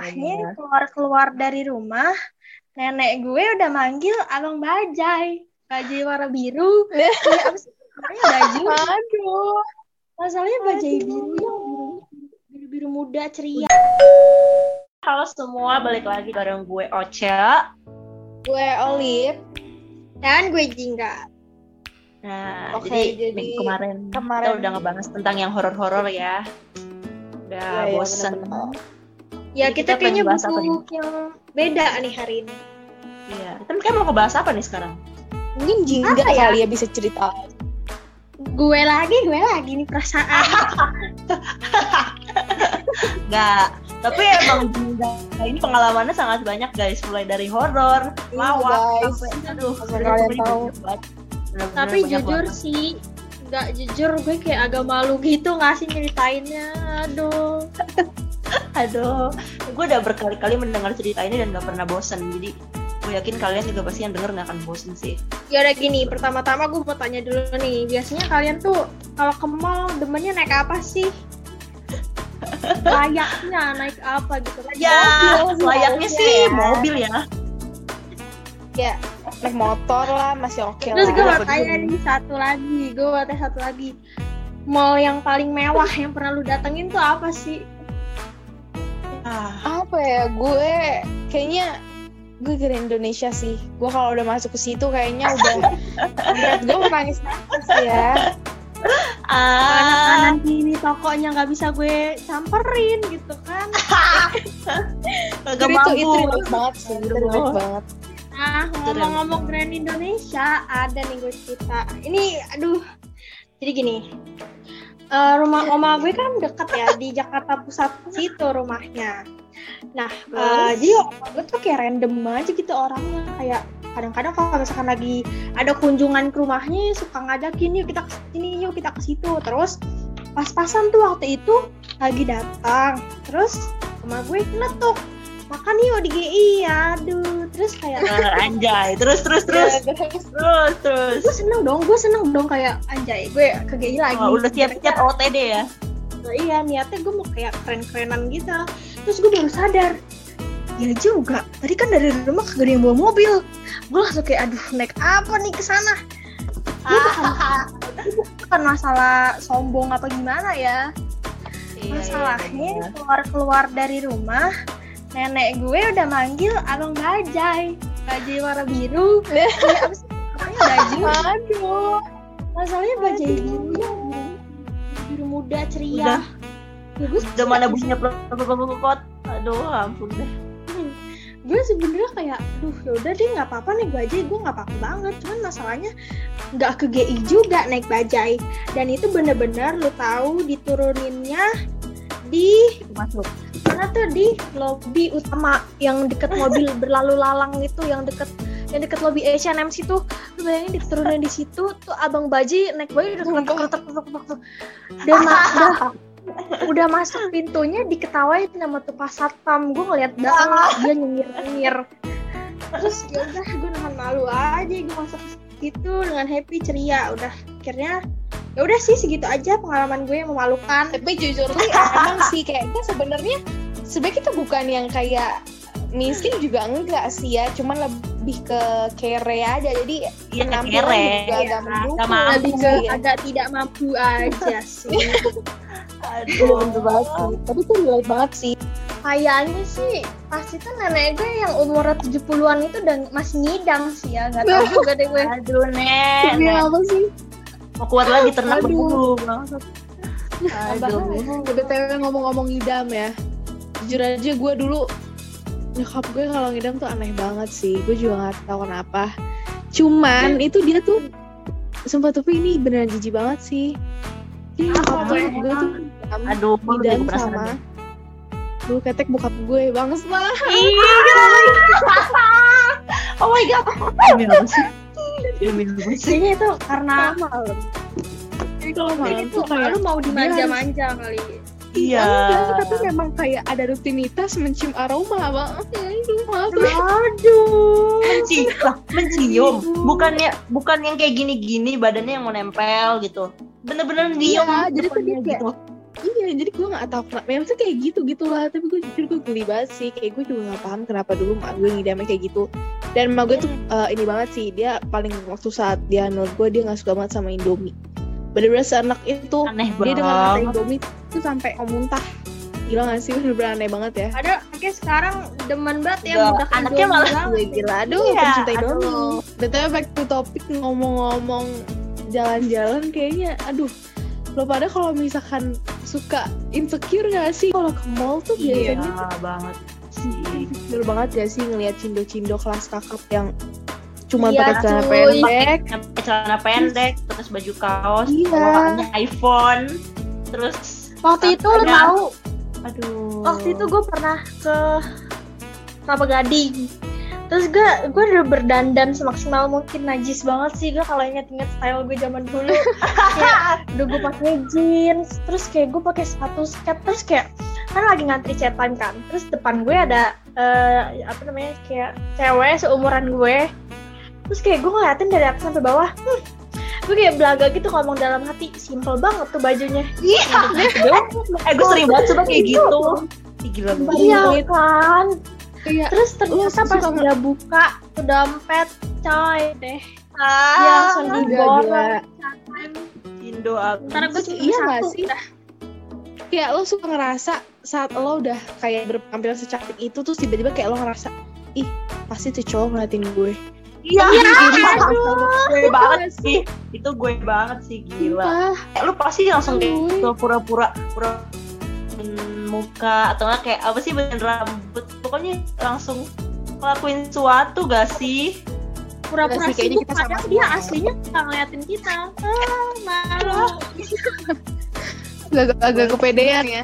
masalahnya keluar-keluar dari rumah, nenek gue udah manggil abang Bajai. Bajai warna biru. ya, namanya baju. Aduh. Masalahnya Bajai biru yang biru, biru-biru muda ceria. Halo semua, balik lagi bareng gue Ocha. Gue Olive. Dan gue Jingga. Nah, Oke, jadi, jadi minggu kemarin, kemarin- kita udah ngebahas tentang yang horor-horor ya. Udah Iya, iya, bosen. bener-bener. Ya Jadi kita, kita kayaknya bahas apa butuh yang beda nih hari ini. Iya. Tapi kan mau ngebahas apa nih sekarang? Mungkin Jingga Apa ya? kali ya bisa cerita. Gue lagi, gue lagi nih perasaan. Enggak. Tapi emang Dinda ini pengalamannya sangat banyak guys. Mulai dari horor, Iya, lawak, sampai aduh. Kalian tahu. Tapi banyak jujur banget. sih, nggak jujur gue kayak agak malu gitu nggak sih nyeritainnya. Aduh. Aduh, gue udah berkali-kali mendengar cerita ini dan gak pernah bosen. Jadi gue yakin kalian juga pasti yang denger gak akan bosen sih. Ya udah gini, pertama-tama gue mau tanya dulu nih. Biasanya kalian tuh kalau ke mall demennya naik apa sih? Layaknya naik apa gitu kan? Ya, Mobil, layaknya mobil sih ya. mobil ya. Ya, naik motor lah masih oke Terus gue mau tanya nih satu lagi, gue mau tanya satu lagi. Mall yang paling mewah yang pernah lu datengin tuh apa sih? Ah, Apa ya? Gue kayaknya gue ke Indonesia sih. Gue kalau udah masuk ke situ kayaknya udah berat gue mau nangis nangis ya. ah, Kanan kiri tokonya nggak bisa gue samperin gitu kan? kagak Itu itu, relate banget sih, itu relate banget. Nah, ngomong-ngomong Grand Indonesia, ada nih gue cerita. Ini, aduh, jadi gini. Eh, rumah oma gue kan deket ya di Jakarta Pusat situ rumahnya. Nah, eh, jadi oma gue tuh kayak random aja gitu orangnya. Kayak kadang-kadang kalau misalkan lagi ada kunjungan ke rumahnya suka ngajakin yuk kita ke sini yuk kita ke situ. Terus pas-pasan tuh waktu itu lagi datang. Terus sama gue ngetuk makan yuk di GI aduh. Terus kayak Ah, anjay, terus terus terus. Ya, terus. Terus terus. gue seneng dong gue seneng dong kayak anjay gue ke GI lagi. Oh, udah siap-siap OTD ya. Nah, iya niatnya gue mau kayak keren-kerenan gitu. Terus gue baru sadar ya juga. Tadi kan dari rumah kagak ada yang bawa mobil. Gue langsung kayak aduh naik apa nih ke sana? Ini bukan, masalah sombong apa gimana ya? Iya, masalahnya keluar-keluar dari rumah nenek gue udah manggil abang bajai. Bajai warna biru. Ya, apa sih Aduh. masalahnya bajai biru yang biru, biru muda ceria. Udah. ya, gue Udah mana bunyinya? Plot Aduh, ampun deh. gue sebenarnya kayak duh yaudah deh nggak apa-apa nih bajai. Gue nggak apa-apa banget. Cuman masalahnya nggak ke GI juga naik bajai. Dan itu bener-bener lu tahu dituruninnya di Masuk. Mana tuh di lobby utama yang deket mobil berlalu lalang itu yang deket yang deket lobby H&M situ. Lu bayangin diturunin di situ tuh abang baji naik baju udah keretek keretek keretek dan udah udah masuk pintunya diketawain sama tuh pas satpam. Gue ngeliat banget dia nyengir nyengir terus ya udah gue nahan malu aja gue masuk situ dengan happy ceria. Udah akhirnya ya udah sih segitu aja pengalaman gue yang memalukan. Tapi jujur sih emang sih kayaknya sebenarnya sebenarnya kita bukan yang kayak miskin juga enggak sih ya, cuman lebih ke kere aja. Jadi Iya, penampilan kere. juga Iya, agak mendukung. mampu lebih ke ya. agak tidak mampu aja sih bener banget sih. Tapi itu relate banget sih. kayaknya sih pasti tuh nenek gue yang umur 70-an itu udah masih ngidam sih ya nggak tahu juga deh gue Aduh, Nek. Nek. apa sih? Mau kuat lagi ternak Aduh. berbulu. bangsat. Aduh. BTW ngomong-ngomong ngidam ya. Jujur aja gue dulu nyokap gue kalau ngidam tuh aneh banget sih. Gue juga nggak tahu kenapa. Cuman itu dia tuh sumpah tapi ini beneran jijik banget sih. Jadi nyokap Apa gue, tuh? gue tuh ngidam, Aduh, ngidam sama dulu ketek bokap gue banget lah. Oh my god. Kayaknya itu karena malam. Jadi kalau malam tuh kayak lu mau dimanja-manja kali Iya. Enggak, tapi memang kayak ada rutinitas mencium aroma bang. Aduh, aduh Mencium, lah, mencium. Bukannya bukan yang kayak gini-gini badannya yang mau nempel gitu. Bener-bener diem. Iya, jadi tuh dia kayak- gitu. iya jadi gue nggak tahu kenapa ya maksudnya kayak gitu gitu lah tapi gue jujur gue geli banget sih kayak gue juga nggak paham kenapa dulu mak gue ngidamnya kayak gitu dan mak gue tuh eh, ini banget sih dia paling waktu saat dia hamil gue dia nggak suka banget sama Indomie bener-bener seanak itu Aneh dia dengan kata. Indomie tuh sampai mau muntah gila gak sih bener-bener aneh banget ya ada kayak sekarang demen banget ya budak anaknya malah-. Gue gila, aduh Iya, pencinta. Indomie Betulnya back to topic ngomong-ngomong jalan-jalan kayaknya aduh lo pada kalau misalkan suka insecure gak sih kalau ke mall tuh Iya biasanya banget sih. insecure banget ya sih ngelihat cindo-cindo kelas kakap yang cuma Iya, pakai celana pendek Pakai celana pendek, terus baju kaos, Iya. iPhone, terus waktu itu lo tahu? Aduh. waktu itu gue pernah ke Kelapa Gading. Terus gue gue udah berdandan semaksimal mungkin najis banget sih gue kalau inget-inget style gue zaman dulu. Kayak udah gue pakai jeans terus kayak gue pakai sepatu skate terus kayak kan lagi ngantri chat time kan. Terus depan gue ada eh, apa namanya kayak cewek seumuran gue. Terus kayak gue ngeliatin dari atas sampai bawah hmm, gue kayak belaga gitu ngomong dalam hati simple banget tuh bajunya Iya. eh gue sering banget coba kayak gitu. Ih, gila banget. iya kan kayak Terus ternyata pas dia buka tuh dompet coy deh. Ah, langsung gila, diborong. gila. Indo aku. Ntar gue cuma Iya satu. sih? kayak lo suka ngerasa saat lo udah kayak berpenampilan secantik itu terus tiba-tiba kayak lo ngerasa ih pasti tuh cowok ngeliatin gue Iya, aduh. gue banget sih. Itu gue banget sih gila. Eh, lu pasti langsung kayak gitu, pura-pura pura muka atau nggak kayak apa sih bener rambut pokoknya langsung ngelakuin sesuatu gak sih Pura-pura sih, kayaknya kita padahal sama-sama. dia aslinya nggak ngeliatin kita. Ah, malu. agak, agak kepedean ya